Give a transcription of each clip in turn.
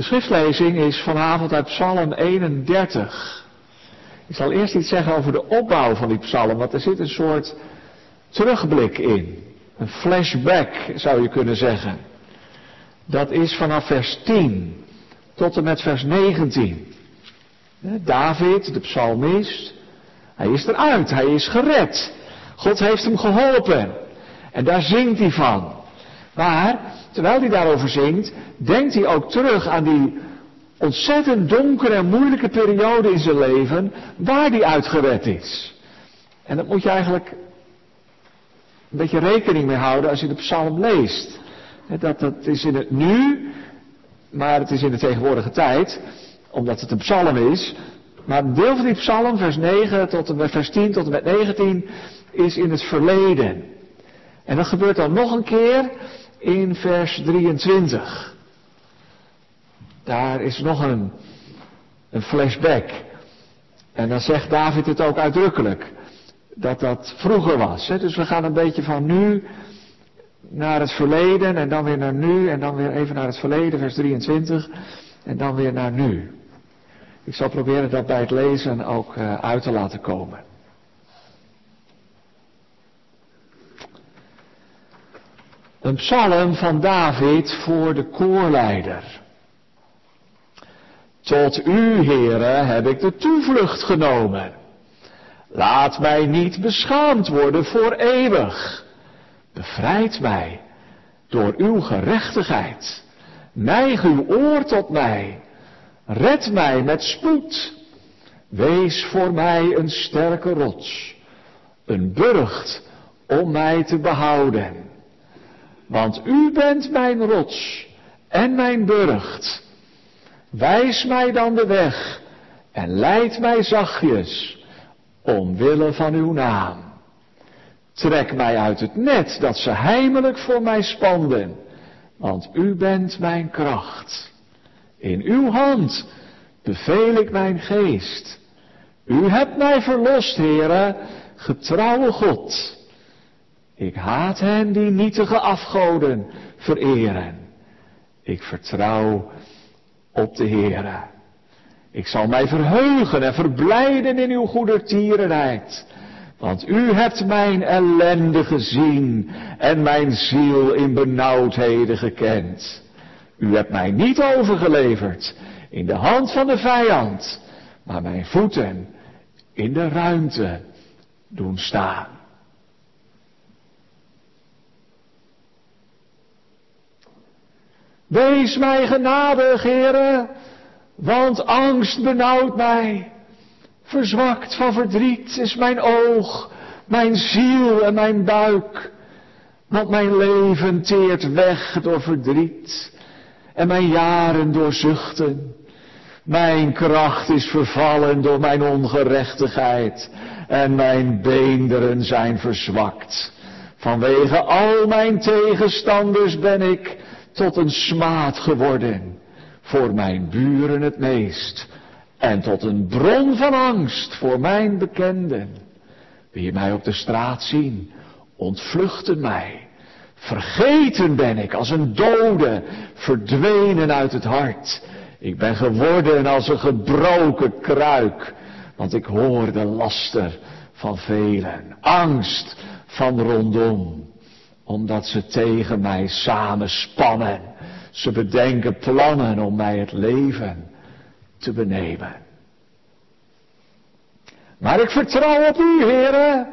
De schriftlezing is vanavond uit Psalm 31. Ik zal eerst iets zeggen over de opbouw van die psalm, want er zit een soort terugblik in. Een flashback zou je kunnen zeggen. Dat is vanaf vers 10 tot en met vers 19. David, de psalmist, hij is eruit, hij is gered. God heeft hem geholpen. En daar zingt hij van. Maar, terwijl hij daarover zingt, denkt hij ook terug aan die ontzettend donkere en moeilijke periode in zijn leven waar hij uitgered is. En dat moet je eigenlijk een beetje rekening mee houden als je de psalm leest. Dat, dat is in het nu, maar het is in de tegenwoordige tijd, omdat het een psalm is. Maar een deel van die psalm, vers 9 tot en met vers 10 tot en met 19, is in het verleden. En dat gebeurt dan nog een keer in vers 23. Daar is nog een, een flashback. En dan zegt David het ook uitdrukkelijk. Dat dat vroeger was. Hè? Dus we gaan een beetje van nu naar het verleden en dan weer naar nu en dan weer even naar het verleden, vers 23 en dan weer naar nu. Ik zal proberen dat bij het lezen ook uh, uit te laten komen. Een psalm van David voor de koorleider. Tot u, Heere, heb ik de toevlucht genomen. Laat mij niet beschaamd worden voor eeuwig. Bevrijd mij door uw gerechtigheid. Neig uw oor tot mij. Red mij met spoed. Wees voor mij een sterke rots. Een burcht om mij te behouden. Want u bent mijn rots en mijn burcht. Wijs mij dan de weg en leid mij zachtjes, omwille van uw naam. Trek mij uit het net dat ze heimelijk voor mij spanden, want u bent mijn kracht. In uw hand beveel ik mijn geest. U hebt mij verlost, heren, getrouwe God. Ik haat hen die nietige afgoden vereren. Ik vertrouw op de Heere. Ik zal mij verheugen en verblijden in uw goedertierenheid. Want u hebt mijn ellende gezien en mijn ziel in benauwdheden gekend. U hebt mij niet overgeleverd in de hand van de vijand, maar mijn voeten in de ruimte doen staan. Wees mij genadig, heren, want angst benauwt mij. Verzwakt van verdriet is mijn oog, mijn ziel en mijn buik. Want mijn leven teert weg door verdriet en mijn jaren door zuchten. Mijn kracht is vervallen door mijn ongerechtigheid en mijn beenderen zijn verzwakt. Vanwege al mijn tegenstanders ben ik tot een smaad geworden, voor mijn buren het meest, en tot een bron van angst voor mijn bekenden. Wie mij op de straat zien, ontvluchten mij. Vergeten ben ik als een dode, verdwenen uit het hart. Ik ben geworden als een gebroken kruik, want ik hoor de laster van velen, angst van rondom omdat ze tegen mij samenspannen. Ze bedenken plannen om mij het leven te benemen. Maar ik vertrouw op u, heren.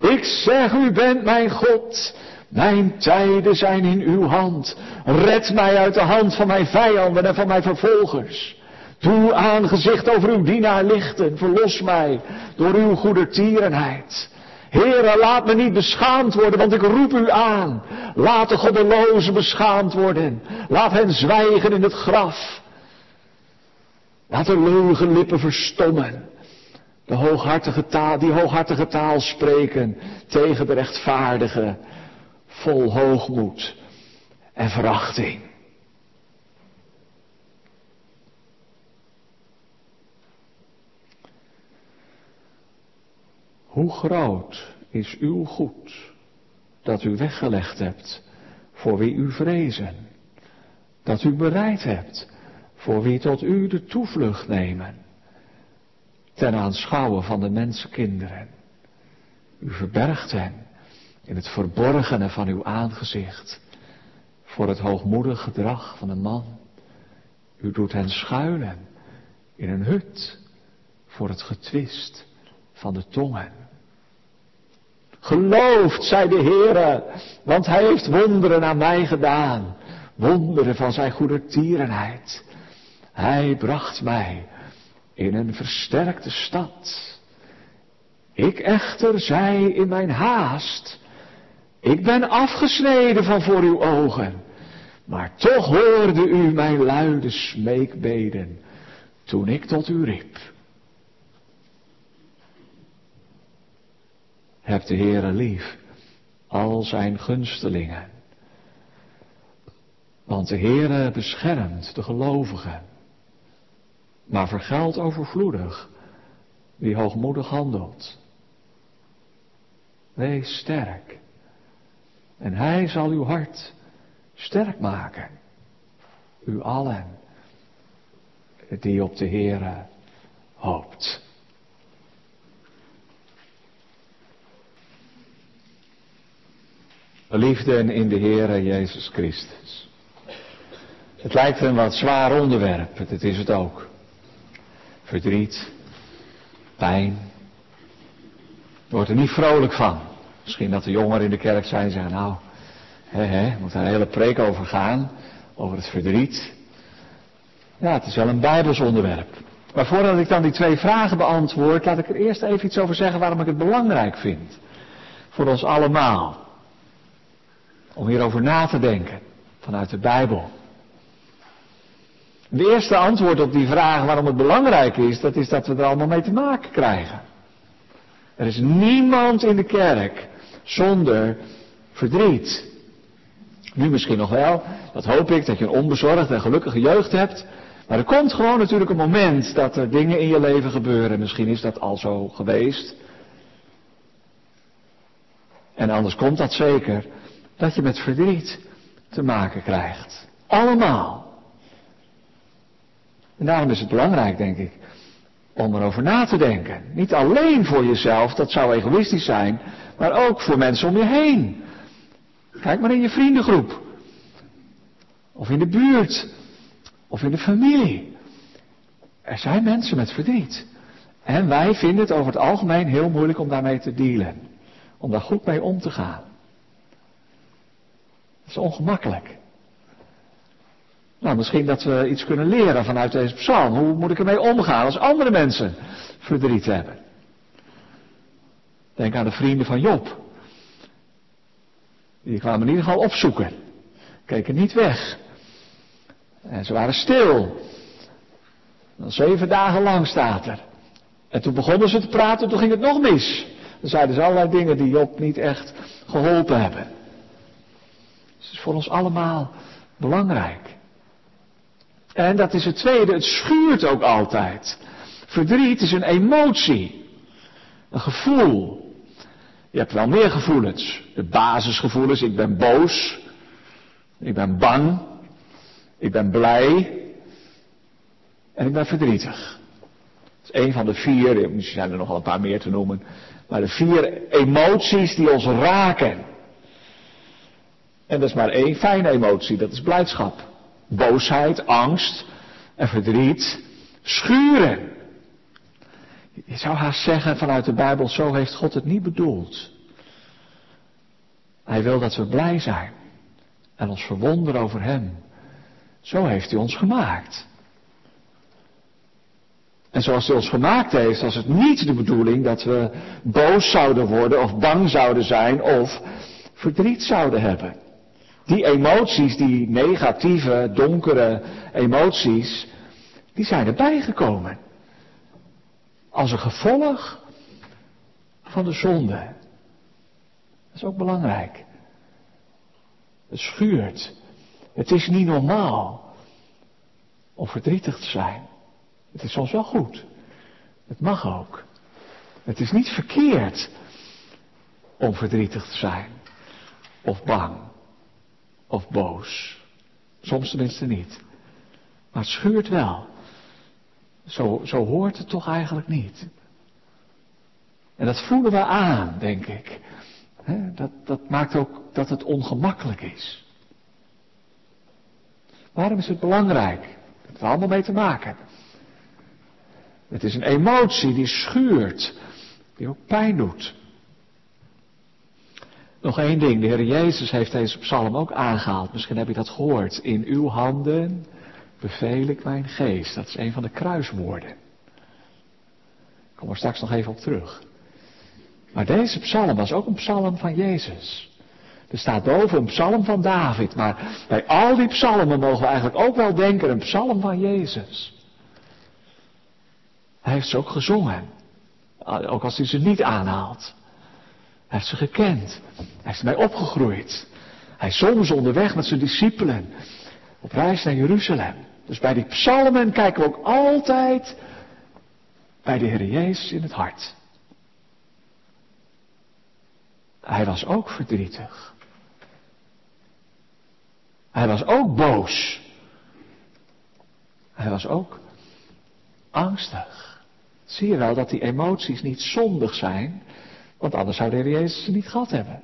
Ik zeg, u bent mijn God. Mijn tijden zijn in uw hand. Red mij uit de hand van mijn vijanden en van mijn vervolgers. Doe aangezicht over uw dienaar lichten. Verlos mij door uw goedertierenheid. Heere, laat me niet beschaamd worden, want ik roep u aan. Laat de goddelozen beschaamd worden. Laat hen zwijgen in het graf. Laat de leugenlippen verstommen. De hooghartige taal, die hooghartige taal spreken tegen de rechtvaardige, vol hoogmoed en verachting. Hoe groot is uw goed dat u weggelegd hebt voor wie u vrezen, dat u bereid hebt voor wie tot u de toevlucht nemen, ten aanschouwen van de mensenkinderen. U verbergt hen in het verborgene van uw aangezicht, voor het hoogmoedig gedrag van een man. U doet hen schuilen in een hut voor het getwist van de tongen. Geloofd zij de Heere, want hij heeft wonderen aan mij gedaan, wonderen van zijn goedertierenheid. Hij bracht mij in een versterkte stad. Ik echter zei in mijn haast, ik ben afgesneden van voor uw ogen, maar toch hoorde u mijn luide smeekbeden toen ik tot u riep. Heb de Heere lief, al zijn gunstelingen. Want de Heere beschermt de gelovigen, maar vergeldt overvloedig wie hoogmoedig handelt. Wees sterk en hij zal uw hart sterk maken. U allen die op de Heere hoopt. Liefde in de Heere Jezus Christus. Het lijkt een wat zwaar onderwerp, het is het ook. Verdriet, pijn. Je wordt er niet vrolijk van. Misschien dat de jongeren in de kerk zijn en zeggen, nou, hè, hè, moet daar een hele preek over gaan, over het verdriet. Ja, het is wel een bijbels onderwerp. Maar voordat ik dan die twee vragen beantwoord, laat ik er eerst even iets over zeggen waarom ik het belangrijk vind. Voor ons allemaal. Om hierover na te denken. Vanuit de Bijbel. De eerste antwoord op die vraag waarom het belangrijk is, dat is dat we er allemaal mee te maken krijgen. Er is niemand in de kerk zonder verdriet. Nu misschien nog wel, dat hoop ik, dat je een onbezorgd en gelukkige jeugd hebt. Maar er komt gewoon natuurlijk een moment dat er dingen in je leven gebeuren. Misschien is dat al zo geweest. En anders komt dat zeker, dat je met verdriet te maken krijgt. Allemaal. En daarom is het belangrijk, denk ik, om erover na te denken. Niet alleen voor jezelf, dat zou egoïstisch zijn, maar ook voor mensen om je heen. Kijk maar in je vriendengroep. Of in de buurt. Of in de familie. Er zijn mensen met verdriet. En wij vinden het over het algemeen heel moeilijk om daarmee te dealen. Om daar goed mee om te gaan. Dat is ongemakkelijk. Nou, misschien dat we iets kunnen leren vanuit deze psalm. Hoe moet ik ermee omgaan als andere mensen verdriet hebben? Denk aan de vrienden van Job. Die kwamen in ieder geval opzoeken. Keken niet weg. En ze waren stil. Dan zeven dagen lang staat er. En toen begonnen ze te praten, toen ging het nog mis. Dan zeiden ze allerlei dingen die Job niet echt geholpen hebben. Het is voor ons allemaal belangrijk. En dat is het tweede, het schuurt ook altijd. Verdriet is een emotie. Een gevoel. Je hebt wel meer gevoelens. De basisgevoelens, ik ben boos. Ik ben bang. Ik ben blij. En ik ben verdrietig. Dat is een van de vier, misschien zijn er nog wel een paar meer te noemen. Maar de vier emoties die ons raken. En dat is maar één fijne emotie, dat is blijdschap boosheid, angst en verdriet schuren. Je zou haast zeggen vanuit de Bijbel, zo heeft God het niet bedoeld. Hij wil dat we blij zijn en ons verwonderen over Hem. Zo heeft Hij ons gemaakt. En zoals Hij ons gemaakt heeft, was het niet de bedoeling dat we boos zouden worden of bang zouden zijn of verdriet zouden hebben. Die emoties, die negatieve, donkere emoties, die zijn erbij gekomen. Als een gevolg van de zonde. Dat is ook belangrijk. Het schuurt. Het is niet normaal om verdrietig te zijn. Het is soms wel goed. Het mag ook. Het is niet verkeerd om verdrietig te zijn. Of bang of boos. Soms tenminste niet. Maar het schuurt wel. Zo, zo hoort het toch eigenlijk niet. En dat voelen we aan, denk ik. dat, dat maakt ook dat het ongemakkelijk is. Waarom is het belangrijk? Het heeft er allemaal mee te maken. Het is een emotie die schuurt, die ook pijn doet. Nog één ding, de Heer Jezus heeft deze psalm ook aangehaald. Misschien heb je dat gehoord. In uw handen beveel ik mijn geest. Dat is een van de kruiswoorden. Ik kom er straks nog even op terug. Maar deze psalm was ook een psalm van Jezus. Er staat boven een psalm van David, maar bij al die psalmen mogen we eigenlijk ook wel denken een psalm van Jezus. Hij heeft ze ook gezongen, ook als hij ze niet aanhaalt. Hij heeft ze gekend, hij heeft ermee opgegroeid. Hij zong ze onderweg met zijn discipelen op reis naar Jeruzalem. Dus bij die psalmen kijken we ook altijd bij de Heer Jezus in het hart. Hij was ook verdrietig. Hij was ook boos. Hij was ook angstig. Zie je wel dat die emoties niet zondig zijn, want anders zou de Heer Jezus ze niet gehad hebben.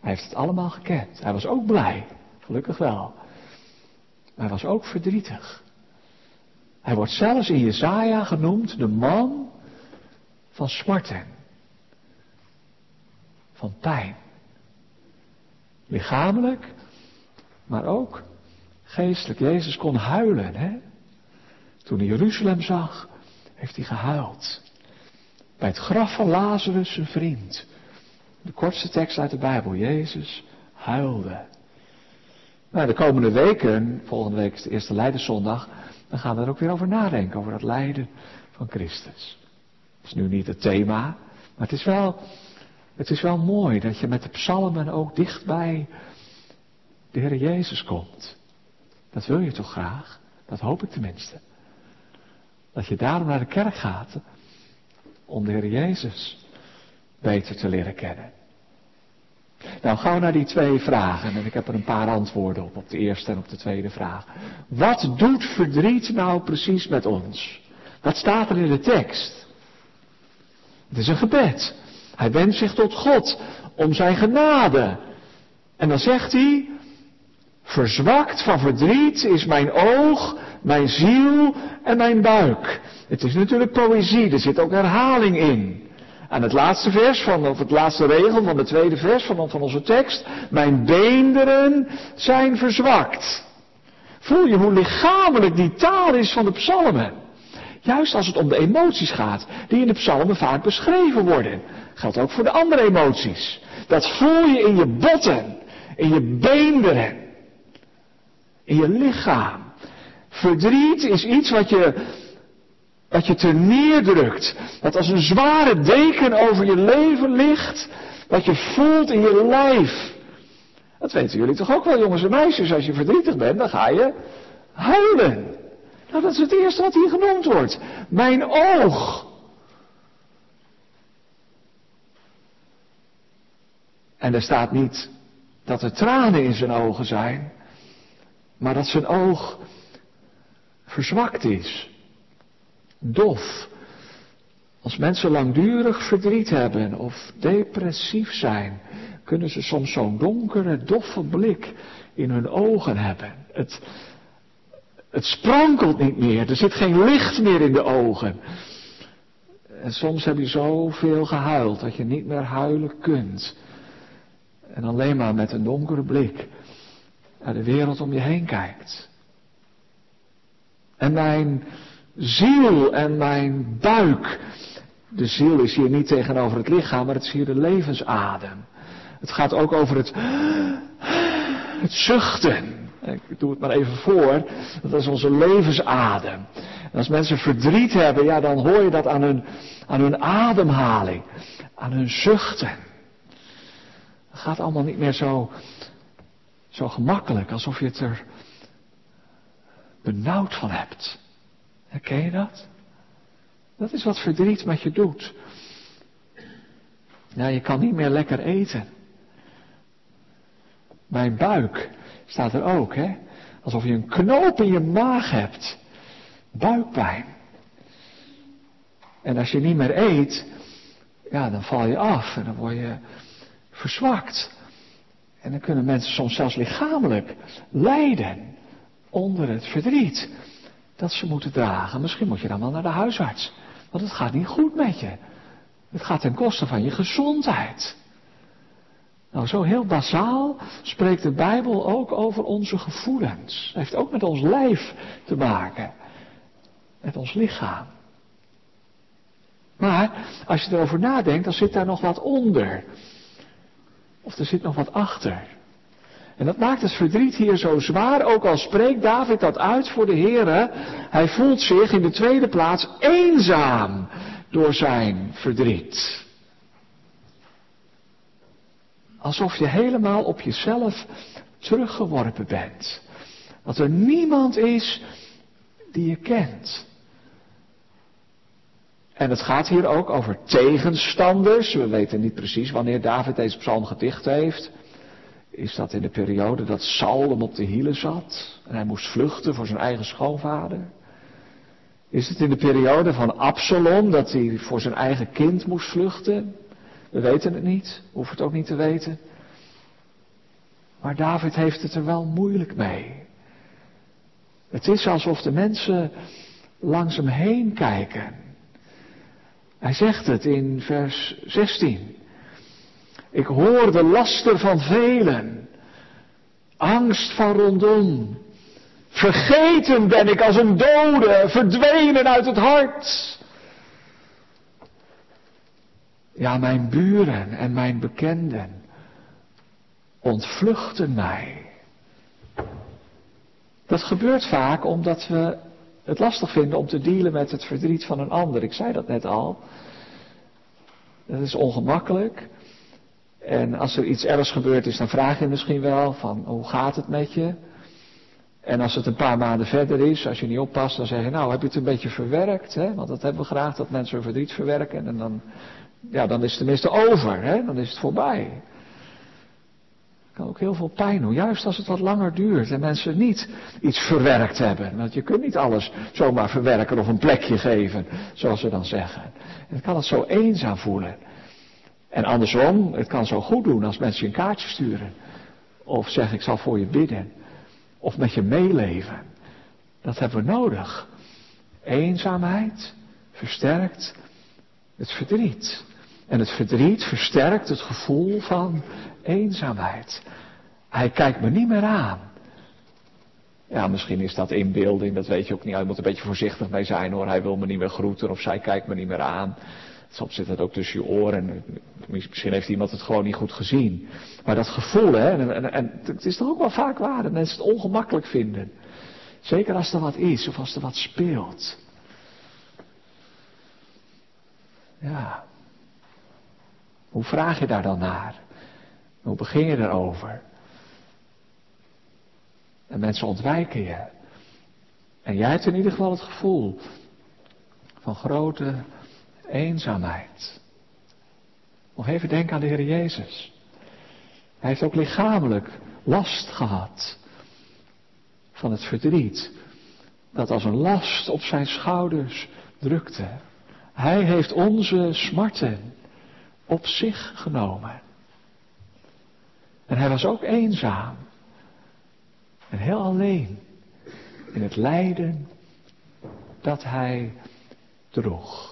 Hij heeft het allemaal gekend. Hij was ook blij, gelukkig wel. Maar hij was ook verdrietig. Hij wordt zelfs in Jezaja genoemd de man van smarten. Van pijn. Lichamelijk, maar ook geestelijk. Jezus kon huilen, hè? Toen hij Jeruzalem zag, heeft hij gehuild. Bij het graf van Lazarus, zijn vriend. De kortste tekst uit de Bijbel. Jezus huilde. Nou, de komende weken, volgende week is de eerste Leidenszondag, dan gaan we er ook weer over nadenken, over het lijden van Christus. Dat is nu niet het thema, maar het is wel, het is wel mooi dat je met de psalmen ook dichtbij de Heer Jezus komt. Dat wil je toch graag? Dat hoop ik tenminste. Dat je daarom naar de kerk gaat om de Heer Jezus beter te leren kennen. Nou, gauw naar die twee vragen. En ik heb er een paar antwoorden op, op de eerste en op de tweede vraag. Wat doet verdriet nou precies met ons? Wat staat er in de tekst? Het is een gebed. Hij wendt zich tot God om zijn genade. En dan zegt hij, verzwakt van verdriet is mijn oog, mijn ziel en mijn buik. Het is natuurlijk poëzie, er zit ook herhaling in. Aan het laatste vers van, of het laatste regel van de tweede vers van, van onze tekst. Mijn beenderen zijn verzwakt. Voel je hoe lichamelijk die taal is van de psalmen? Juist als het om de emoties gaat, die in de psalmen vaak beschreven worden. Geldt ook voor de andere emoties. Dat voel je in je botten, in je beenderen, in je lichaam. Verdriet is iets wat je wat je te neerdrukt. Dat als een zware deken over je leven ligt. Wat je voelt in je lijf. Dat weten jullie toch ook wel, jongens en meisjes. Als je verdrietig bent, dan ga je huilen. Nou, dat is het eerste wat hier genoemd wordt. Mijn oog. En er staat niet dat er tranen in zijn ogen zijn, maar dat zijn oog verzwakt is dof. Als mensen langdurig verdriet hebben of depressief zijn, kunnen ze soms zo'n donkere, doffe blik in hun ogen hebben. Het, het sprankelt niet meer, er zit geen licht meer in de ogen. En soms heb je zoveel gehuild dat je niet meer huilen kunt. En alleen maar met een donkere blik naar de wereld om je heen kijkt. En mijn ziel en mijn buik. De ziel is hier niet tegenover het lichaam, maar het is hier de levensadem. Het gaat ook over het, het zuchten. Ik doe het maar even voor. Dat is onze levensadem. En als mensen verdriet hebben, ja, dan hoor je dat aan hun, aan hun ademhaling. Aan hun zuchten. Het gaat allemaal niet meer zo, zo gemakkelijk, alsof je het er benauwd van hebt. Herken je dat? Dat is wat verdriet met je doet. Ja, je kan niet meer lekker eten. Mijn buik staat er ook, hè? Alsof je een knoop in je maag hebt. Buikpijn. En als je niet meer eet, ja, dan val je af en dan word je verzwakt. En dan kunnen mensen soms zelfs lichamelijk lijden onder het verdriet dat ze moeten dragen. Misschien moet je dan wel naar de huisarts, want het gaat niet goed met je. Het gaat ten koste van je gezondheid. Nou, zo heel bazaal spreekt de Bijbel ook over onze gevoelens. Het heeft ook met ons lijf te maken. Met ons lichaam. Maar als je erover nadenkt, dan zit daar nog wat onder. Of er zit nog wat achter. En dat maakt het verdriet hier zo zwaar, ook al spreekt David dat uit voor de Heer. Hij voelt zich in de tweede plaats eenzaam door zijn verdriet. Alsof je helemaal op jezelf teruggeworpen bent. Dat er niemand is die je kent. En het gaat hier ook over tegenstanders. We weten niet precies wanneer David deze psalm gedicht heeft. Is dat in de periode dat Saul hem op de hielen zat en hij moest vluchten voor zijn eigen schoonvader? Is het in de periode van Absalom dat hij voor zijn eigen kind moest vluchten? We weten het niet, hoeven het ook niet te weten. Maar David heeft het er wel moeilijk mee. Het is alsof de mensen langs hem heen kijken. Hij zegt het in vers 16. Ik hoor de laster van velen. Angst van rondom. Vergeten ben ik als een dode, verdwenen uit het hart. Ja, mijn buren en mijn bekenden ontvluchten mij. Dat gebeurt vaak omdat we het lastig vinden om te dealen met het verdriet van een ander. Ik zei dat net al. Dat is ongemakkelijk. En als er iets ergs gebeurd is, dan vraag je misschien wel van hoe gaat het met je? En als het een paar maanden verder is, als je niet oppast, dan zeg je nou heb je het een beetje verwerkt, hè? want dat hebben we graag, dat mensen hun verdriet verwerken. En dan, ja, dan is het tenminste over, hè? dan is het voorbij. Het kan ook heel veel pijn doen, juist als het wat langer duurt en mensen niet iets verwerkt hebben. Want je kunt niet alles zomaar verwerken of een plekje geven, zoals ze dan zeggen. En het kan het zo eenzaam voelen. En andersom, het kan zo goed doen als mensen je een kaartje sturen. Of zeggen, ik zal voor je bidden. Of met je meeleven. Dat hebben we nodig. Eenzaamheid versterkt het verdriet. En het verdriet versterkt het gevoel van eenzaamheid. Hij kijkt me niet meer aan. Ja, misschien is dat inbeelding, dat weet je ook niet. Je moet een beetje voorzichtig mee zijn hoor. Hij wil me niet meer groeten of zij kijkt me niet meer aan. Soms zit dat ook tussen je oren. Misschien heeft iemand het gewoon niet goed gezien. Maar dat gevoel, hè, en, en, en het is toch ook wel vaak waar dat mensen het ongemakkelijk vinden. Zeker als er wat is of als er wat speelt. Ja. Hoe vraag je daar dan naar? Hoe begin je erover? En mensen ontwijken je. En jij hebt in ieder geval het gevoel van grote eenzaamheid. Nog even denken aan de Heer Jezus. Hij heeft ook lichamelijk last gehad van het verdriet dat als een last op zijn schouders drukte. Hij heeft onze smarten op zich genomen. En hij was ook eenzaam en heel alleen in het lijden dat hij droeg.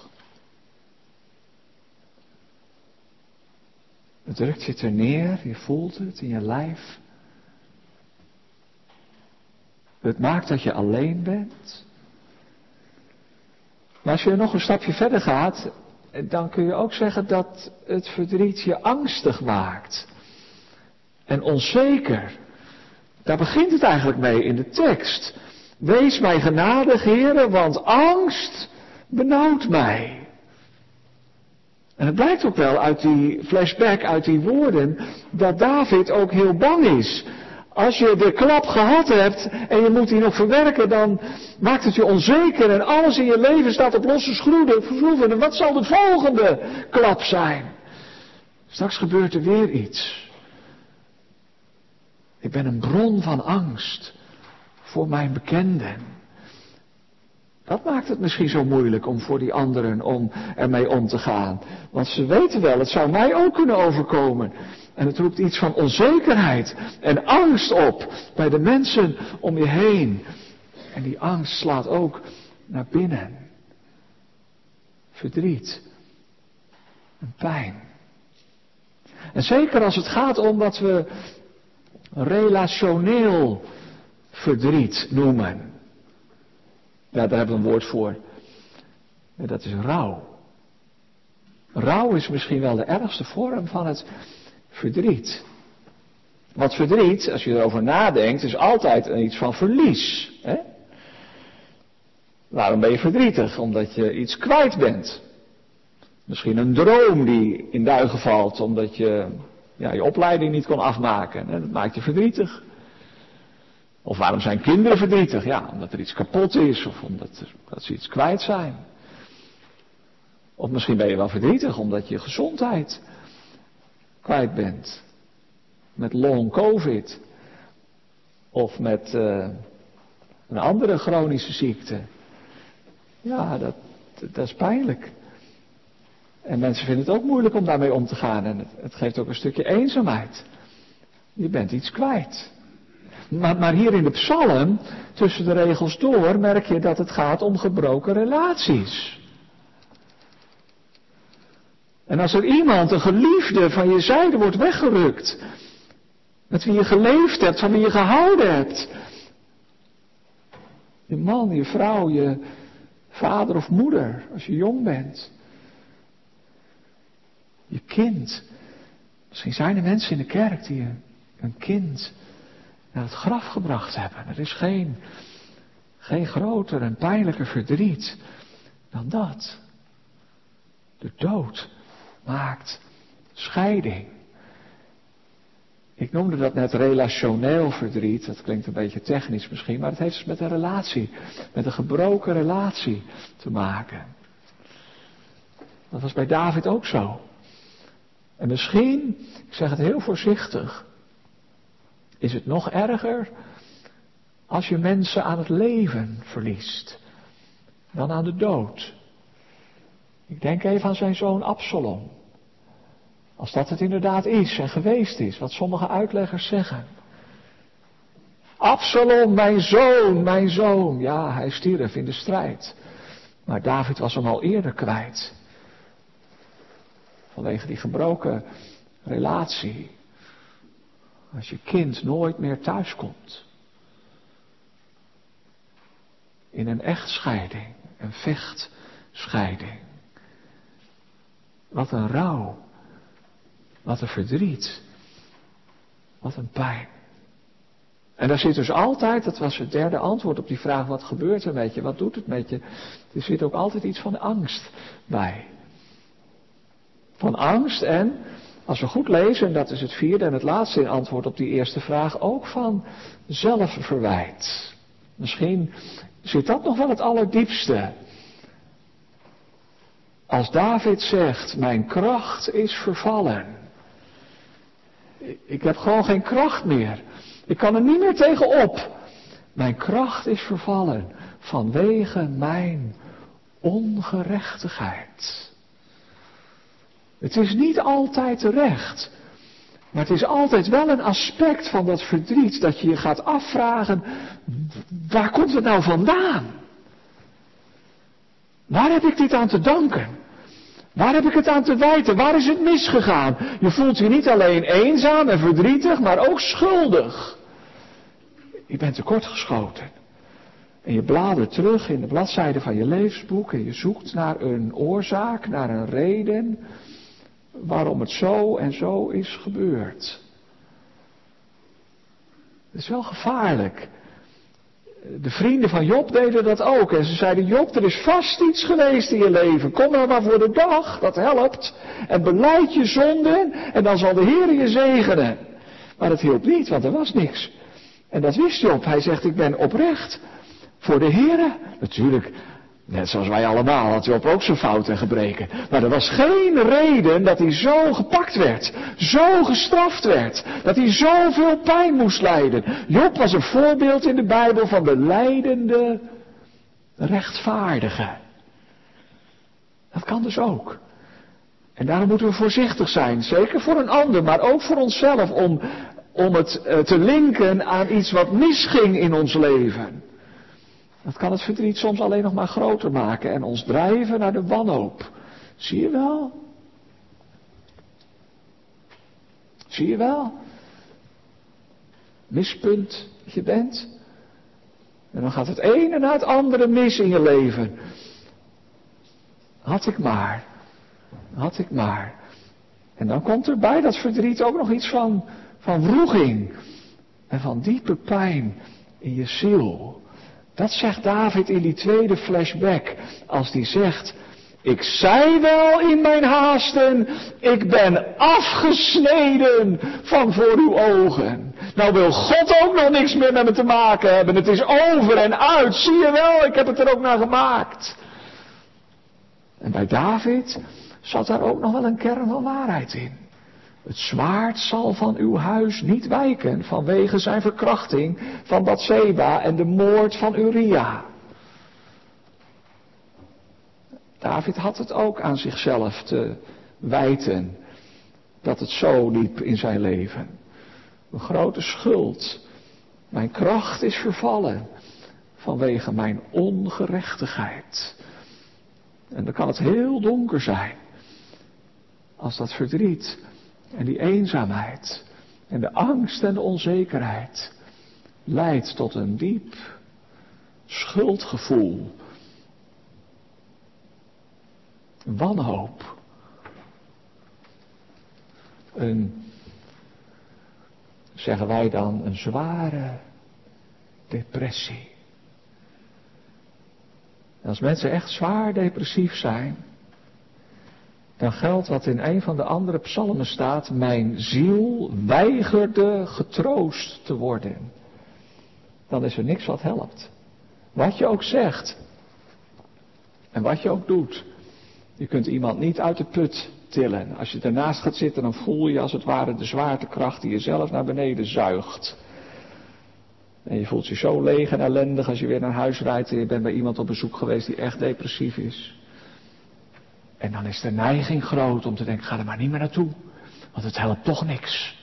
Het drukt je er neer, je voelt het in je lijf. Het maakt dat je alleen bent. Maar als je nog een stapje verder gaat, dan kun je ook zeggen dat het verdriet je angstig maakt. En onzeker. Daar begint het eigenlijk mee in de tekst. Wees mij genadig, heren, want angst benauwt mij. En het blijkt ook wel uit die flashback, uit die woorden, dat David ook heel bang is. Als je de klap gehad hebt en je moet die nog verwerken, dan maakt het je onzeker en alles in je leven staat op losse schroeven. En wat zal de volgende klap zijn? Straks gebeurt er weer iets. Ik ben een bron van angst voor mijn bekenden. Dat maakt het misschien zo moeilijk om voor die anderen om ermee om te gaan. Want ze weten wel, het zou mij ook kunnen overkomen. En het roept iets van onzekerheid en angst op bij de mensen om je heen. En die angst slaat ook naar binnen. Verdriet. En pijn. En zeker als het gaat om wat we relationeel verdriet noemen. Ja, daar hebben we een woord voor. Dat is rouw. Rouw is misschien wel de ergste vorm van het verdriet. Want verdriet, als je erover nadenkt, is altijd iets van verlies. Hè? Waarom ben je verdrietig? Omdat je iets kwijt bent. Misschien een droom die in duigen valt, omdat je ja, je opleiding niet kon afmaken. Hè? Dat maakt je verdrietig. Of waarom zijn kinderen verdrietig? Ja, omdat er iets kapot is of omdat dat ze iets kwijt zijn. Of misschien ben je wel verdrietig omdat je gezondheid kwijt bent. Met long covid. Of met uh, een andere chronische ziekte. Ja, dat, dat is pijnlijk. En mensen vinden het ook moeilijk om daarmee om te gaan. En het, het geeft ook een stukje eenzaamheid. Je bent iets kwijt. Maar, maar, hier in de psalm, tussen de regels door, merk je dat het gaat om gebroken relaties. En als er iemand, een geliefde, van je zijde wordt weggerukt, met wie je geleefd hebt, van wie je gehouden hebt, je man, je vrouw, je vader of moeder, als je jong bent, je kind. Misschien zijn er mensen in de kerk die een kind naar het graf gebracht hebben. Er is geen, geen groter en pijnlijker verdriet dan dat. De dood maakt scheiding. Ik noemde dat net relationeel verdriet. Dat klinkt een beetje technisch misschien, maar het heeft dus met een relatie, met een gebroken relatie te maken. Dat was bij David ook zo. En misschien, ik zeg het heel voorzichtig, is het nog erger als je mensen aan het leven verliest dan aan de dood. Ik denk even aan zijn zoon Absalom. Als dat het inderdaad is en geweest is, wat sommige uitleggers zeggen. Absalom, mijn zoon, mijn zoon. Ja, hij stierf in de strijd. Maar David was hem al eerder kwijt. Vanwege die gebroken relatie. Als je kind nooit meer thuiskomt. In een echtscheiding, een vechtscheiding. Wat een rouw. Wat een verdriet. Wat een pijn. En daar zit dus altijd, dat was het derde antwoord op die vraag, wat gebeurt er met je, wat doet het met je? Er zit ook altijd iets van angst bij. Van angst en, als we goed lezen, en dat is het vierde en het laatste in antwoord op die eerste vraag, ook van zelfverwijt. Misschien zit dat nog wel het allerdiepste. Als David zegt, mijn kracht is vervallen. Ik heb gewoon geen kracht meer. Ik kan er niet meer tegenop. Mijn kracht is vervallen vanwege mijn ongerechtigheid. Het is niet altijd terecht. Maar het is altijd wel een aspect van dat verdriet dat je je gaat afvragen, waar komt het nou vandaan? Waar heb ik dit aan te danken? Waar heb ik het aan te wijten? Waar is het misgegaan? Je voelt je niet alleen eenzaam en verdrietig, maar ook schuldig. Je bent tekortgeschoten. En je bladert terug in de bladzijde van je levensboek en je zoekt naar een oorzaak, naar een reden waarom het zo en zo is gebeurd. Het is wel gevaarlijk. De vrienden van Job deden dat ook. En ze zeiden, Job, er is vast iets geweest in je leven. Kom nou maar voor de dag, dat helpt. En beleid je zonden en dan zal de Heer je zegenen. Maar dat hielp niet, want er was niks. En dat wist Job. Hij zegt, ik ben oprecht voor de Heer. Natuurlijk, Net zoals wij allemaal had Job ook zijn fouten en gebreken. Maar er was geen reden dat hij zo gepakt werd. Zo gestraft werd. Dat hij zoveel pijn moest lijden. Job was een voorbeeld in de Bijbel van de leidende rechtvaardige. Dat kan dus ook. En daarom moeten we voorzichtig zijn. Zeker voor een ander, maar ook voor onszelf. Om, om het eh, te linken aan iets wat misging in ons leven. Dat kan het verdriet soms alleen nog maar groter maken en ons drijven naar de wanhoop. Zie je wel? Zie je wel? Mispunt je bent. En dan gaat het ene na het andere mis in je leven. Had ik maar. Had ik maar. En dan komt er bij dat verdriet ook nog iets van, van wroeging. En van diepe pijn in je ziel. Dat zegt David in die tweede flashback. Als hij zegt, ik zei wel in mijn haasten, ik ben afgesneden van voor uw ogen. Nou wil God ook nog niks meer met me te maken hebben. Het is over en uit. Zie je wel, ik heb het er ook naar gemaakt. En bij David zat daar ook nog wel een kern van waarheid in. Het zwaard zal van uw huis niet wijken vanwege zijn verkrachting van Bathseba en de moord van Uria. David had het ook aan zichzelf te wijten dat het zo liep in zijn leven. Een grote schuld. Mijn kracht is vervallen vanwege mijn ongerechtigheid. En dan kan het heel donker zijn als dat verdriet en die eenzaamheid en de angst en de onzekerheid leidt tot een diep schuldgevoel. Wanhoop. Een, zeggen wij dan, een zware depressie. als mensen echt zwaar depressief zijn, dan geldt wat in een van de andere psalmen staat, mijn ziel weigerde getroost te worden. Dan is er niks wat helpt. Wat je ook zegt en wat je ook doet. Je kunt iemand niet uit de put tillen. Als je ernaast gaat zitten, dan voel je als het ware de zwaartekracht die je zelf naar beneden zuigt. En je voelt je zo leeg en ellendig als je weer naar huis rijdt en je bent bij iemand op bezoek geweest die echt depressief is. En dan is de neiging groot om te denken, ga er maar niet meer naartoe. Want het helpt toch niks.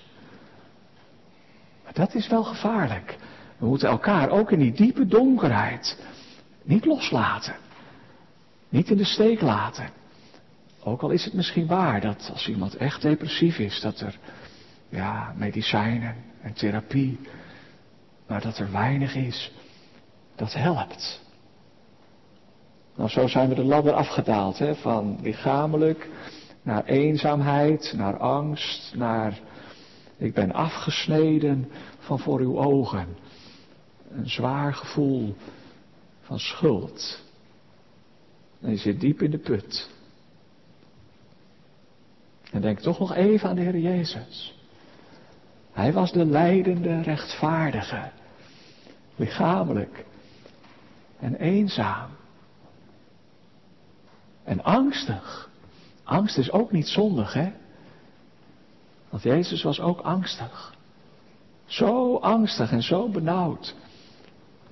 Maar dat is wel gevaarlijk. We moeten elkaar ook in die diepe donkerheid niet loslaten. Niet in de steek laten. Ook al is het misschien waar dat als iemand echt depressief is, dat er ja, medicijnen en therapie, maar dat er weinig is, dat helpt. Nou, zo zijn we de ladder afgedaald, hè, van lichamelijk naar eenzaamheid, naar angst, naar ik ben afgesneden van voor uw ogen. Een zwaar gevoel van schuld. En je zit diep in de put. En denk toch nog even aan de Heer Jezus. Hij was de leidende rechtvaardige, lichamelijk en eenzaam. En angstig. Angst is ook niet zondig, hè? Want Jezus was ook angstig. Zo angstig en zo benauwd.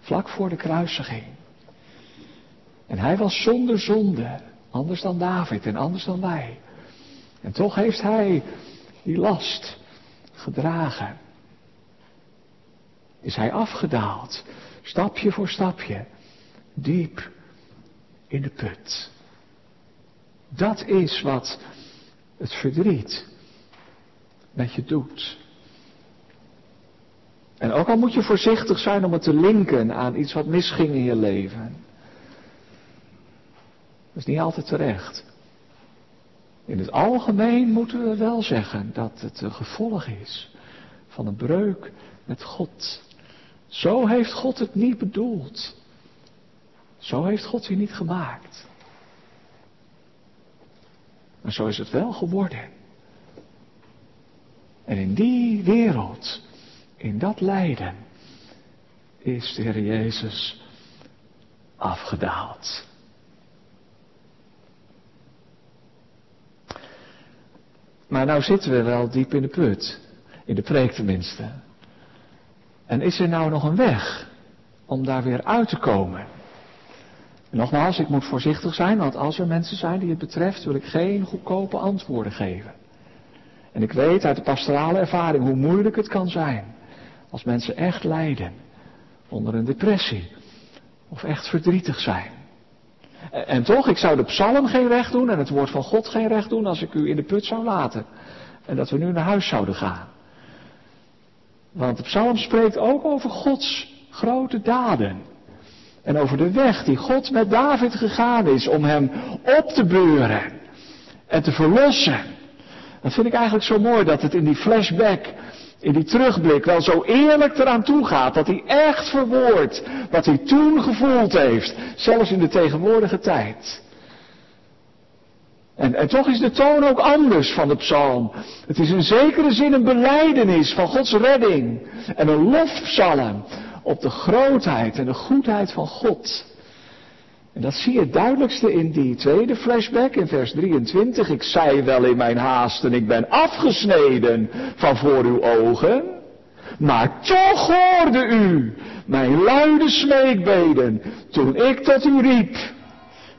Vlak voor de kruisiging. En hij was zonder zonde. Anders dan David en anders dan wij. En toch heeft hij die last gedragen. Is hij afgedaald. Stapje voor stapje. Diep in de put. Dat is wat het verdriet met je doet. En ook al moet je voorzichtig zijn om het te linken aan iets wat misging in je leven. Dat is niet altijd terecht. In het algemeen moeten we wel zeggen dat het een gevolg is van een breuk met God. Zo heeft God het niet bedoeld. Zo heeft God je niet gemaakt. Maar zo is het wel geworden. En in die wereld, in dat lijden, is de Heer Jezus afgedaald. Maar nou zitten we wel diep in de put, in de preek tenminste. En is er nou nog een weg om daar weer uit te komen? Nogmaals, ik moet voorzichtig zijn, want als er mensen zijn die het betreft, wil ik geen goedkope antwoorden geven. En ik weet uit de pastorale ervaring hoe moeilijk het kan zijn als mensen echt lijden onder een depressie of echt verdrietig zijn. En toch, ik zou de psalm geen recht doen en het woord van God geen recht doen als ik u in de put zou laten. En dat we nu naar huis zouden gaan. Want de psalm spreekt ook over Gods grote daden. En over de weg die God met David gegaan is om hem op te beuren en te verlossen. Dat vind ik eigenlijk zo mooi dat het in die flashback, in die terugblik wel zo eerlijk eraan toe gaat. Dat hij echt verwoordt wat hij toen gevoeld heeft, zelfs in de tegenwoordige tijd. En, en toch is de toon ook anders van de psalm. Het is in zekere zin een beleidenis van Gods redding en een lofpsalm op de grootheid en de goedheid van God. En dat zie je het duidelijkste in die tweede flashback in vers 23. Ik zei wel in mijn haast en ik ben afgesneden van voor uw ogen. Maar toch hoorde u mijn luide smeekbeden toen ik tot u riep.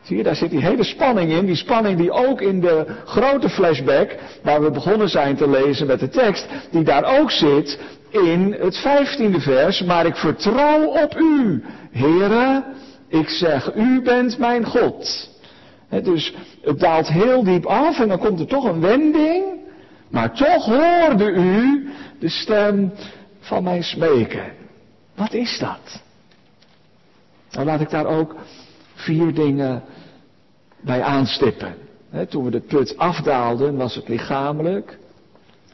Zie je, daar zit die hele spanning in. Die spanning die ook in de grote flashback, waar we begonnen zijn te lezen met de tekst, die daar ook zit in het vijftiende vers. Maar ik vertrouw op u, Heere. Ik zeg, u bent mijn God. dus het daalt heel diep af en dan komt er toch een wending. Maar toch hoorde u de stem van mijn smeken. Wat is dat? Dan laat ik daar ook vier dingen bij aanstippen. toen we de put afdaalden was het lichamelijk.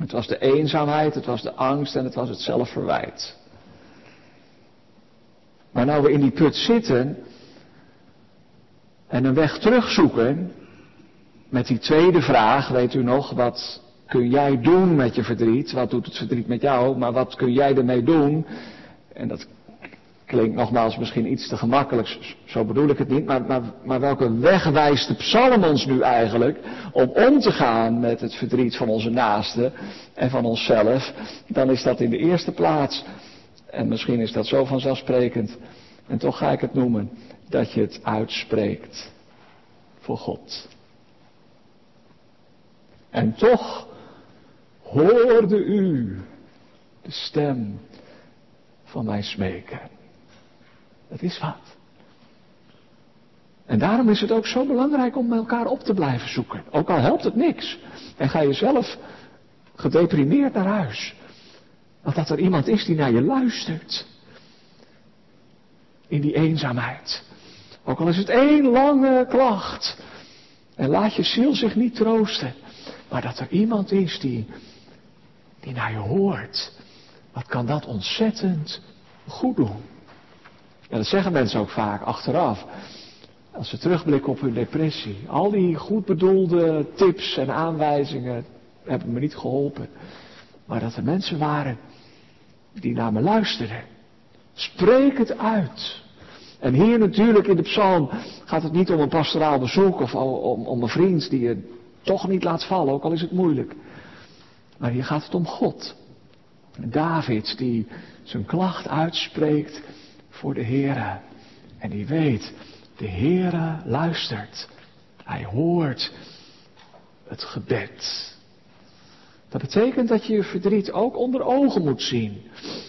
Het was de eenzaamheid, het was de angst en het was het zelfverwijt. Maar nou we in die put zitten en een weg terugzoeken met die tweede vraag, weet u nog, wat kun jij doen met je verdriet? Wat doet het verdriet met jou? Maar wat kun jij ermee doen? En dat klinkt nogmaals misschien iets te gemakkelijk, zo bedoel ik het niet, maar, maar, maar welke weg wijst de psalm ons nu eigenlijk om om te gaan met het verdriet van onze naasten en van onszelf? Dan is dat in de eerste plaats, en misschien is dat zo vanzelfsprekend, en toch ga ik het noemen, dat je het uitspreekt voor God. En toch hoorde u de stem van mijn smeken. Dat is wat. En daarom is het ook zo belangrijk om elkaar op te blijven zoeken. Ook al helpt het niks. En ga je zelf gedeprimeerd naar huis. Want dat er iemand is die naar je luistert. In die eenzaamheid. Ook al is het één lange klacht. En laat je ziel zich niet troosten. Maar dat er iemand is die, die naar je hoort. Wat kan dat ontzettend goed doen. Ja, dat zeggen mensen ook vaak achteraf. Als ze terugblikken op hun depressie. Al die goed bedoelde tips en aanwijzingen hebben me niet geholpen. Maar dat er mensen waren die naar me luisterden. Spreek het uit. En hier natuurlijk in de psalm gaat het niet om een pastoraal bezoek of om, om een vriend die je toch niet laat vallen, ook al is het moeilijk. Maar hier gaat het om God. David die zijn klacht uitspreekt voor de Heere. En die weet, de Heere luistert. Hij hoort het gebed. Dat betekent dat je je verdriet ook onder ogen moet zien.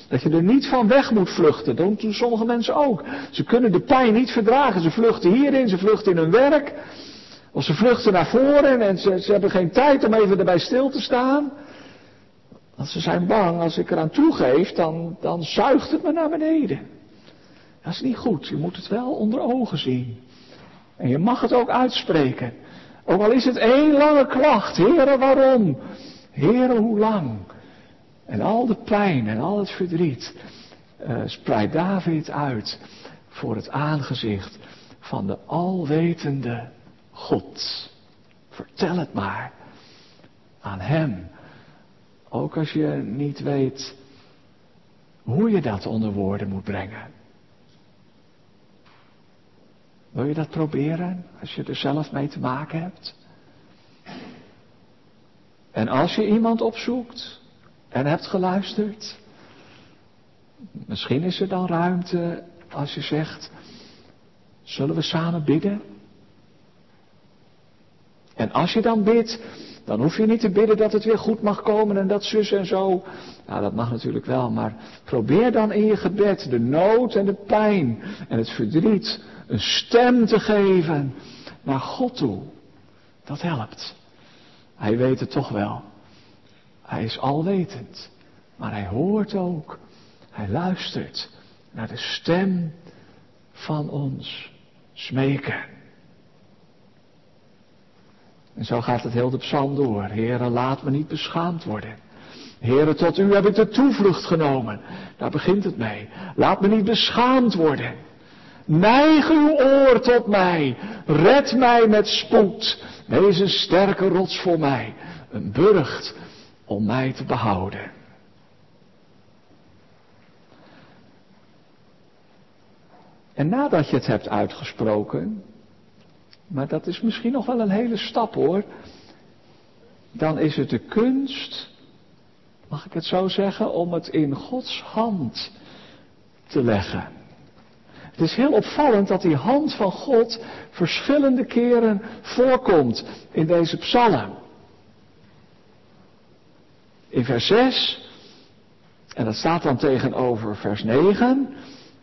Dat je er niet van weg moet vluchten. Dat doen sommige mensen ook. Ze kunnen de pijn niet verdragen. Ze vluchten hierin, ze vluchten in hun werk. Of ze vluchten naar voren en ze, ze hebben geen tijd om even erbij stil te staan. Want ze zijn bang, als ik eraan toegeef, dan, dan zuigt het me naar beneden. Dat is niet goed. Je moet het wel onder ogen zien. En je mag het ook uitspreken. Ook al is het één lange klacht. Heren, waarom? Heren, hoe lang? En al de pijn en al het verdriet uh, spreidt David uit voor het aangezicht van de alwetende God. Vertel het maar aan Hem. Ook als je niet weet hoe je dat onder woorden moet brengen. Wil je dat proberen als je er zelf mee te maken hebt? En als je iemand opzoekt en hebt geluisterd, misschien is er dan ruimte als je zegt, zullen we samen bidden? En als je dan bidt, dan hoef je niet te bidden dat het weer goed mag komen en dat zus en zo. Nou, dat mag natuurlijk wel, maar probeer dan in je gebed de nood en de pijn en het verdriet een stem te geven naar God toe. Dat helpt. Hij weet het toch wel. Hij is alwetend. Maar hij hoort ook. Hij luistert naar de stem van ons smeken. En zo gaat het heel de psalm door. Heere, laat me niet beschaamd worden. Heere, tot u heb ik de toevlucht genomen. Daar begint het mee. Laat me niet beschaamd worden. Neig uw oor tot mij. Red mij met spoed. Wees een sterke rots voor mij. Een burcht om mij te behouden. En nadat je het hebt uitgesproken, maar dat is misschien nog wel een hele stap hoor, dan is het de kunst, mag ik het zo zeggen, om het in Gods hand te leggen. Het is heel opvallend dat die hand van God verschillende keren voorkomt in deze psalm. In vers 6, en dat staat dan tegenover vers 9,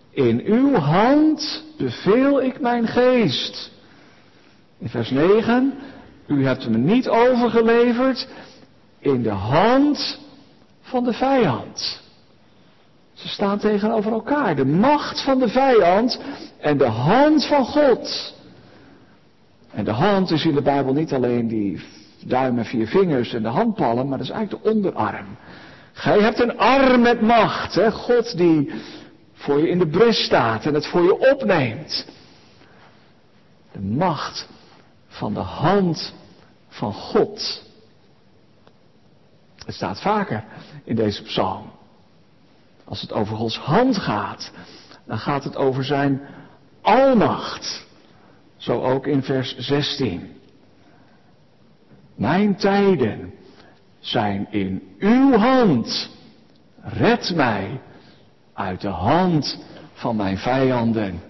in uw hand beveel ik mijn geest. In vers 9, u hebt me niet overgeleverd in de hand van de vijand. Ze staan tegenover elkaar. De macht van de vijand en de hand van God. En de hand is in de Bijbel niet alleen die duim en vier vingers en de handpalm, maar dat is eigenlijk de onderarm. Gij hebt een arm met macht, hè? God die voor je in de brust staat en het voor je opneemt. De macht van de hand van God. Het staat vaker in deze psalm. Als het over Gods hand gaat, dan gaat het over zijn almacht. Zo ook in vers 16. Mijn tijden zijn in uw hand. Red mij uit de hand van mijn vijanden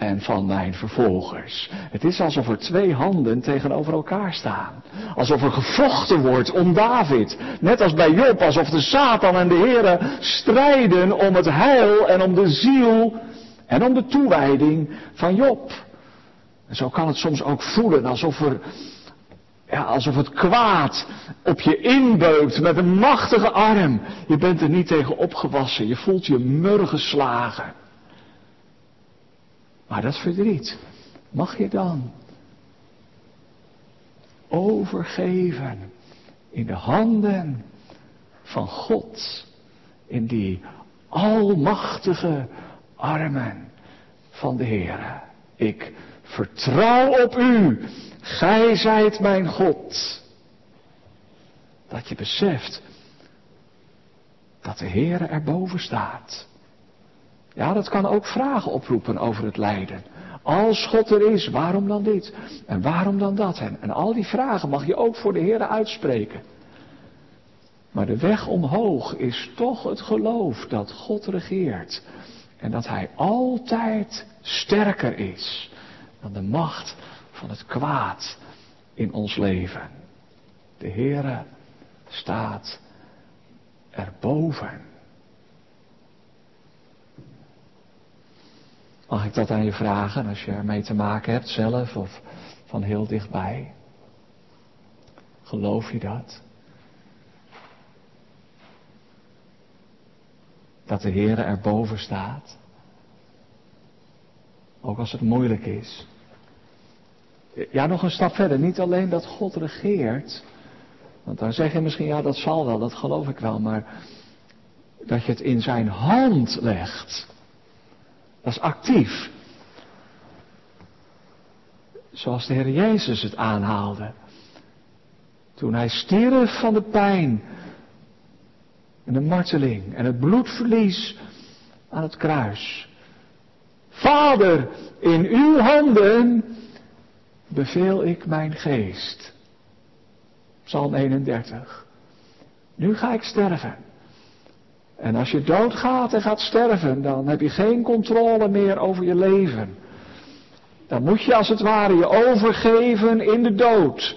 en van mijn vervolgers. Het is alsof er twee handen tegenover elkaar staan. Alsof er gevochten wordt om David. Net als bij Job, alsof de Satan en de Here strijden om het heil en om de ziel en om de toewijding van Job. En zo kan het soms ook voelen alsof er ja, alsof het kwaad op je inbeukt met een machtige arm. Je bent er niet tegen opgewassen. Je voelt je mur geslagen. Maar dat verdriet, mag je dan overgeven in de handen van God. In die almachtige armen van de Heer. Ik vertrouw op u Gij zijt mijn God. Dat je beseft dat de Heer erboven staat. Ja, dat kan ook vragen oproepen over het lijden. Als God er is, waarom dan dit? En waarom dan dat? En, al die vragen mag je ook voor de Heer uitspreken. Maar de weg omhoog is toch het geloof dat God regeert. En dat Hij altijd sterker is dan de macht van het kwaad in ons leven. De Heere staat erboven. Mag ik dat aan je vragen als je ermee te maken hebt zelf of van heel dichtbij? Geloof je dat? Dat de Heere erboven staat? Ook als het moeilijk is. Ja, nog een stap verder. Niet alleen dat God regeert. Want dan zeg je misschien, ja, dat zal wel, dat geloof ik wel. Maar dat je het in zijn hand legt. Dat is actief. Zoals de Heer Jezus het aanhaalde. Toen hij stierf van de pijn. En de marteling. En het bloedverlies aan het kruis. Vader, in uw handen beveel ik mijn geest. Psalm 31. Nu ga ik sterven. En als je doodgaat en gaat sterven, dan heb je geen controle meer over je leven. Dan moet je als het ware je overgeven in de dood.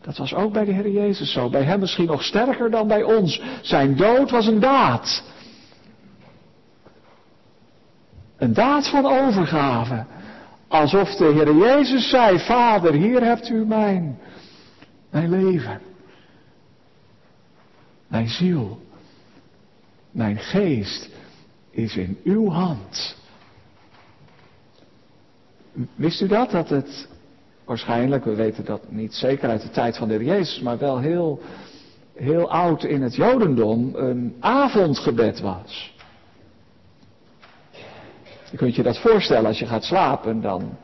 Dat was ook bij de Heer Jezus zo. Bij hem misschien nog sterker dan bij ons. Zijn dood was een daad. Een daad van overgave. Alsof de Heer Jezus zei, Vader, hier hebt u mijn, mijn leven. Mijn ziel. Mijn geest is in uw hand. Wist u dat? Dat het waarschijnlijk, we weten dat niet zeker uit de tijd van de Jezus, maar wel heel, heel oud in het Jodendom, een avondgebed was. Je kunt je dat voorstellen als je gaat slapen, dan.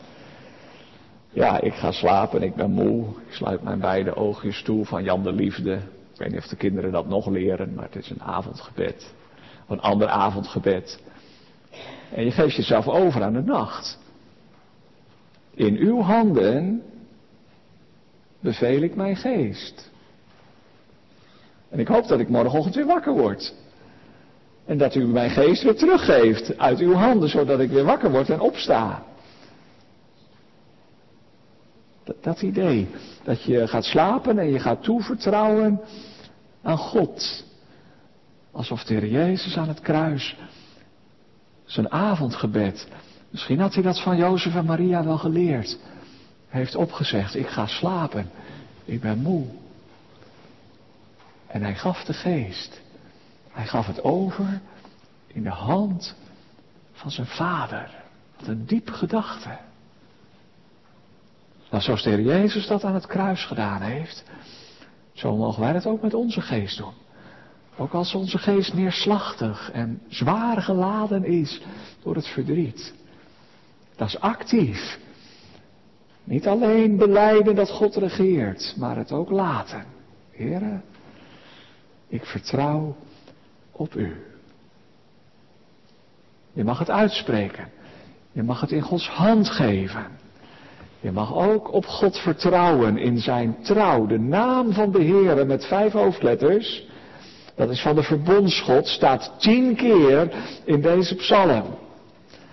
Ja, ik ga slapen, ik ben moe. Ik sluit mijn beide oogjes toe van Jan de Liefde. Ik weet niet of de kinderen dat nog leren, maar het is een avondgebed. Of een ander avondgebed. En je geeft jezelf over aan de nacht. In uw handen beveel ik mijn geest. En ik hoop dat ik morgenochtend weer wakker word. En dat u mijn geest weer teruggeeft uit uw handen, zodat ik weer wakker word en opsta. Dat, dat, idee. Dat je gaat slapen en je gaat toevertrouwen aan God. Alsof de Heer Jezus aan het kruis zijn avondgebed. Misschien had hij dat van Jozef en Maria wel geleerd. Heeft opgezegd, ik ga slapen. Ik ben moe. En hij gaf de geest. Hij gaf het over in de hand van zijn vader. Wat een diep gedachte. Nou, zoals de Heer Jezus dat aan het kruis gedaan heeft, zo mogen wij dat ook met onze geest doen. Ook als onze geest neerslachtig en zwaar geladen is door het verdriet. Dat is actief. Niet alleen beleiden dat God regeert, maar het ook laten. Heren, ik vertrouw op u. Je mag het uitspreken. Je mag het in Gods hand geven. Je mag ook op God vertrouwen in zijn trouw. De naam van de Heer met vijf hoofdletters, dat is van de verbondsgod, staat tien keer in deze psalm.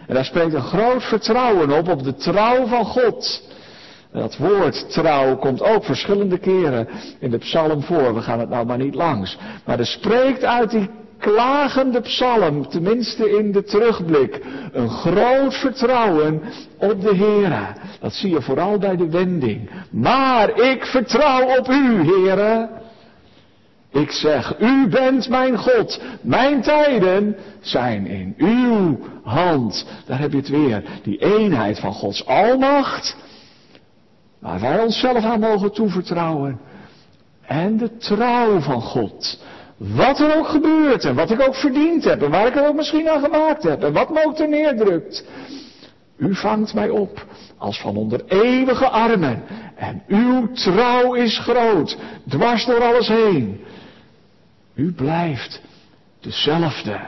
En daar spreekt een groot vertrouwen op, op de trouw van God. En dat woord trouw komt ook verschillende keren in de psalm voor. We gaan het nou maar niet langs. Maar er spreekt uit die klagende psalm, tenminste in de terugblik, een groot vertrouwen op de Heere. Dat zie je vooral bij de wending. Maar ik vertrouw op u, Heere. Ik zeg, u bent mijn God. Mijn tijden zijn in uw hand. Daar heb je het weer. Die eenheid van Gods almacht. Waar wij onszelf aan mogen toevertrouwen. En de trouw van God. Wat er ook gebeurt en wat ik ook verdiend heb en waar ik er ook misschien aan gemaakt heb en wat me ook ter neerdrukt. U vangt mij op als van onder eeuwige armen en uw trouw is groot, dwars door alles heen. U blijft dezelfde.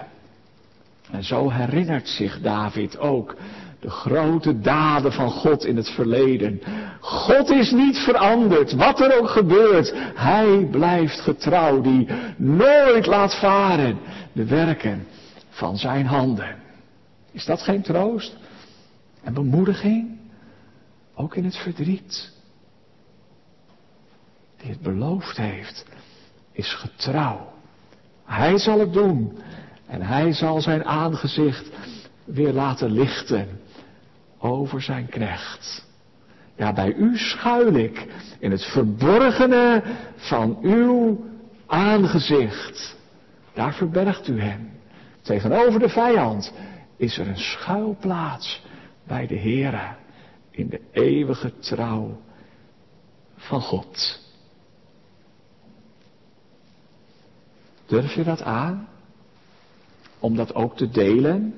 En zo herinnert zich David ook de grote daden van God in het verleden. God is niet veranderd, wat er ook gebeurt. Hij blijft getrouw, die nooit laat varen de werken van zijn handen. Is dat geen troost en bemoediging? Ook in het verdriet. Die het beloofd heeft, is getrouw. Hij zal het doen. En hij zal zijn aangezicht weer laten lichten over zijn knecht. Ja, bij u schuil ik in het verborgene van uw aangezicht. Daar verbergt u hem. Tegenover de vijand is er een schuilplaats bij de Heere in de eeuwige trouw van God. Durf je dat aan? Om dat ook te delen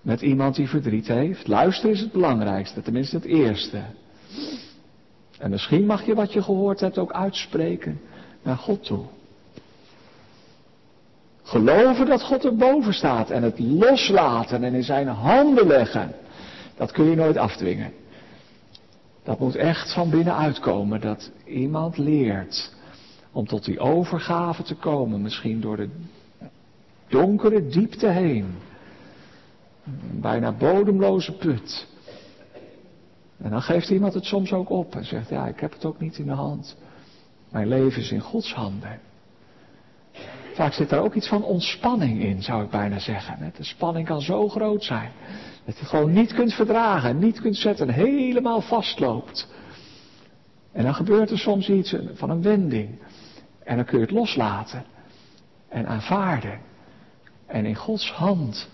met iemand die verdriet heeft? Luisteren is het belangrijkste, tenminste het eerste. En misschien mag je wat je gehoord hebt ook uitspreken naar God toe. Geloven dat God er boven staat en het loslaten en in zijn handen leggen. Dat kun je nooit afdwingen. Dat moet echt van binnenuit komen, dat iemand leert om tot die overgave te komen, misschien door de donkere diepte heen. Bijna bodemloze put. En dan geeft iemand het soms ook op en zegt, ja, ik heb het ook niet in de hand. Mijn leven is in Gods handen. Vaak zit daar ook iets van ontspanning in, zou ik bijna zeggen. De spanning kan zo groot zijn. Dat je het gewoon niet kunt verdragen, niet kunt zetten, helemaal vastloopt. En dan gebeurt er soms iets van een wending. En dan kun je het loslaten. En aanvaarden. En in Gods hand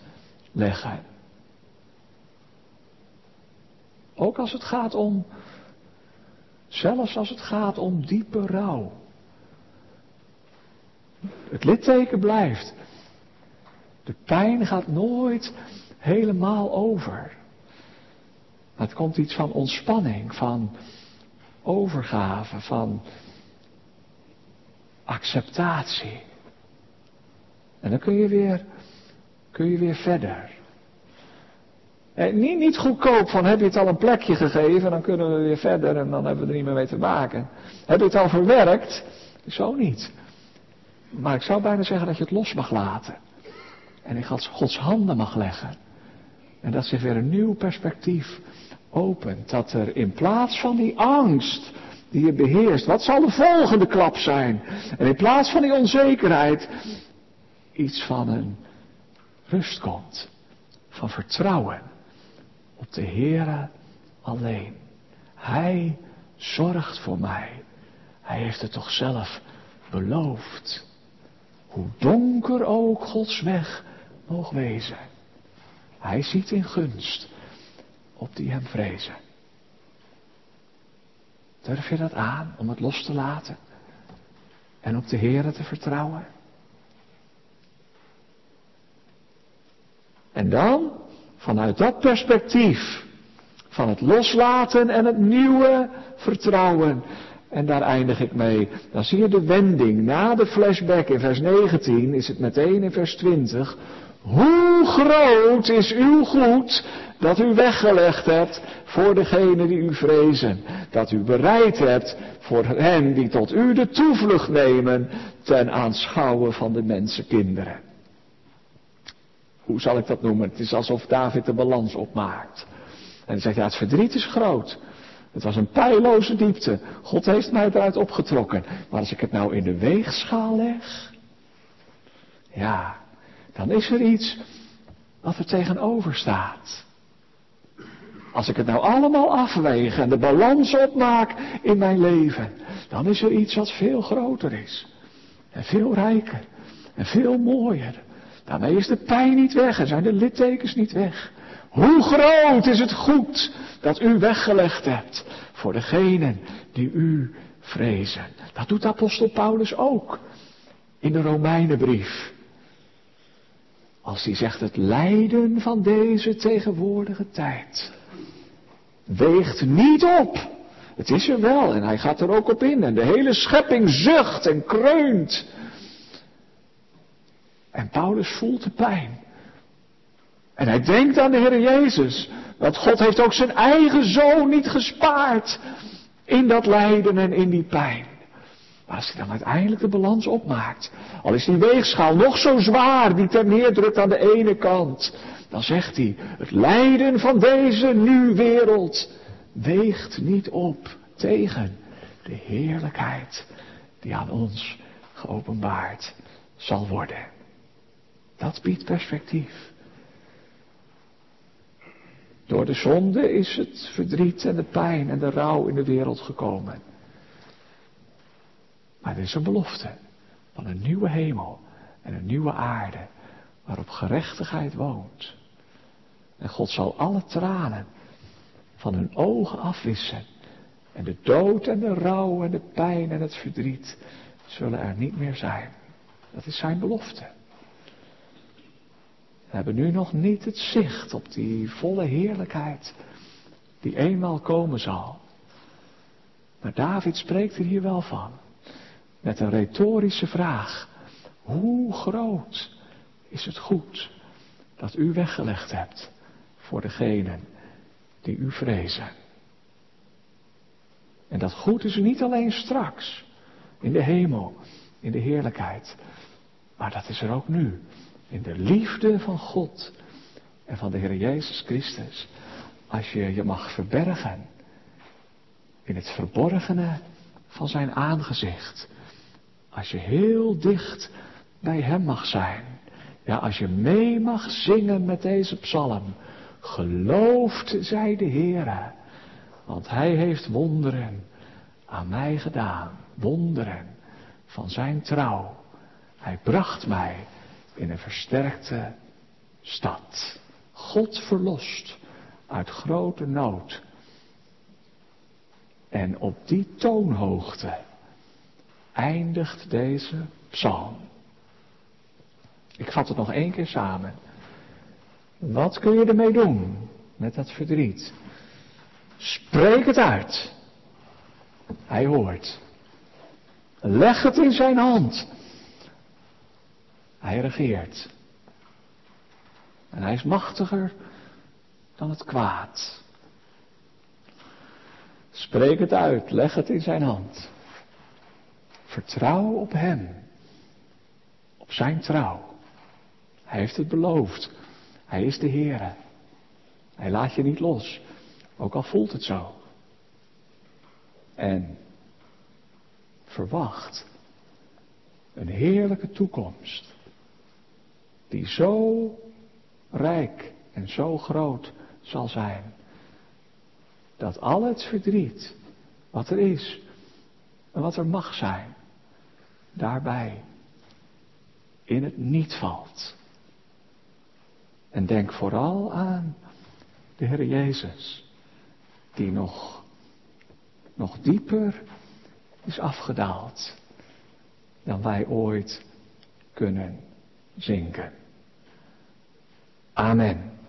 leggen. Ook als het gaat om, zelfs als het gaat om diepe rouw. Het litteken blijft. De pijn gaat nooit helemaal over. Het komt iets van ontspanning, van overgave, van acceptatie. En dan kun je weer, kun je weer verder. En niet, niet goedkoop van heb je het al een plekje gegeven, dan kunnen we weer verder en dan hebben we er niet meer mee te maken. Heb je het al verwerkt? Zo niet. Maar ik zou bijna zeggen dat je het los mag laten. En in Gods handen mag leggen. En dat zich weer een nieuw perspectief opent. Dat er in plaats van die angst die je beheerst, wat zal de volgende klap zijn? En in plaats van die onzekerheid, iets van een rust komt. Van vertrouwen op de Heere alleen. Hij zorgt voor mij. Hij heeft het toch zelf beloofd. Hoe donker ook Gods weg mogen wezen. Hij ziet in gunst op die hem vrezen. Durf je dat aan om het los te laten en op de Heer te vertrouwen? En dan, vanuit dat perspectief, van het loslaten en het nieuwe vertrouwen, en daar eindig ik mee. Dan zie je de wending. Na de flashback in vers 19 is het meteen in vers 20. Hoe groot is uw goed dat u weggelegd hebt voor degenen die u vrezen. Dat u bereid hebt voor hen die tot u de toevlucht nemen ten aanschouwen van de mensenkinderen. Hoe zal ik dat noemen? Het is alsof David de balans opmaakt. En hij zegt, ja het verdriet is groot. Het was een pijloze diepte. God heeft mij eruit opgetrokken. Maar als ik het nou in de weegschaal leg, ja, dan is er iets wat er tegenover staat. Als ik het nou allemaal afweeg en de balans opmaak in mijn leven, dan is er iets wat veel groter is. En veel rijker. En veel mooier. Daarmee is de pijn niet weg en zijn de littekens niet weg. Hoe groot is het goed dat u weggelegd hebt voor degenen die u vrezen. Dat doet apostel Paulus ook in de Romeinenbrief. Als hij zegt het lijden van deze tegenwoordige tijd weegt niet op. Het is er wel en hij gaat er ook op in en de hele schepping zucht en kreunt. En Paulus voelt de pijn. En hij denkt aan de Heer Jezus. Want God heeft ook zijn eigen zoon niet gespaard. In dat lijden en in die pijn. Maar als hij dan uiteindelijk de balans opmaakt. Al is die weegschaal nog zo zwaar die ter neerdrukt aan de ene kant. Dan zegt hij, het lijden van deze nu wereld weegt niet op tegen de heerlijkheid die aan ons geopenbaard zal worden. Dat biedt perspectief. Door de zonde is het verdriet en de pijn en de rouw in de wereld gekomen. Maar er is een belofte van een nieuwe hemel en een nieuwe aarde waarop gerechtigheid woont. En God zal alle tranen van hun ogen afwissen. En de dood en de rouw en de pijn en het verdriet zullen er niet meer zijn. Dat is zijn belofte. We hebben nu nog niet het zicht op die volle heerlijkheid die eenmaal komen zal. Maar David spreekt er hier wel van. Met een retorische vraag. Hoe groot is het goed dat u weggelegd hebt voor degenen die u vrezen? En dat goed is niet alleen straks, in de hemel, in de heerlijkheid, maar dat is er ook nu, in de liefde van God en van de Heer Jezus Christus. Als je je mag verbergen in het verborgene van zijn aangezicht. Als je heel dicht bij Hem mag zijn. Ja, als je mee mag zingen met deze psalm. Geloofd zij de Heere, want Hij heeft wonderen aan mij gedaan. Wonderen van Zijn trouw. Hij bracht mij in een versterkte stad. God verlost uit grote nood. En op die toonhoogte eindigt deze psalm. Ik vat het nog één keer samen. Wat kun je ermee doen met dat verdriet? Spreek het uit. Hij hoort. Leg het in zijn hand. Hij regeert. En hij is machtiger dan het kwaad. Spreek het uit, leg het in zijn hand. Vertrouw op hem, op zijn trouw. Hij heeft het beloofd. Hij is de Heer. Hij laat je niet los, ook al voelt het zo. En verwacht een heerlijke toekomst, die zo rijk en zo groot zal zijn, dat al het verdriet wat er is en wat er mag zijn, daarbij in het niet valt. En denk vooral aan de Heer Jezus, die nog, nog dieper is afgedaald dan wij ooit kunnen zinken. Amen.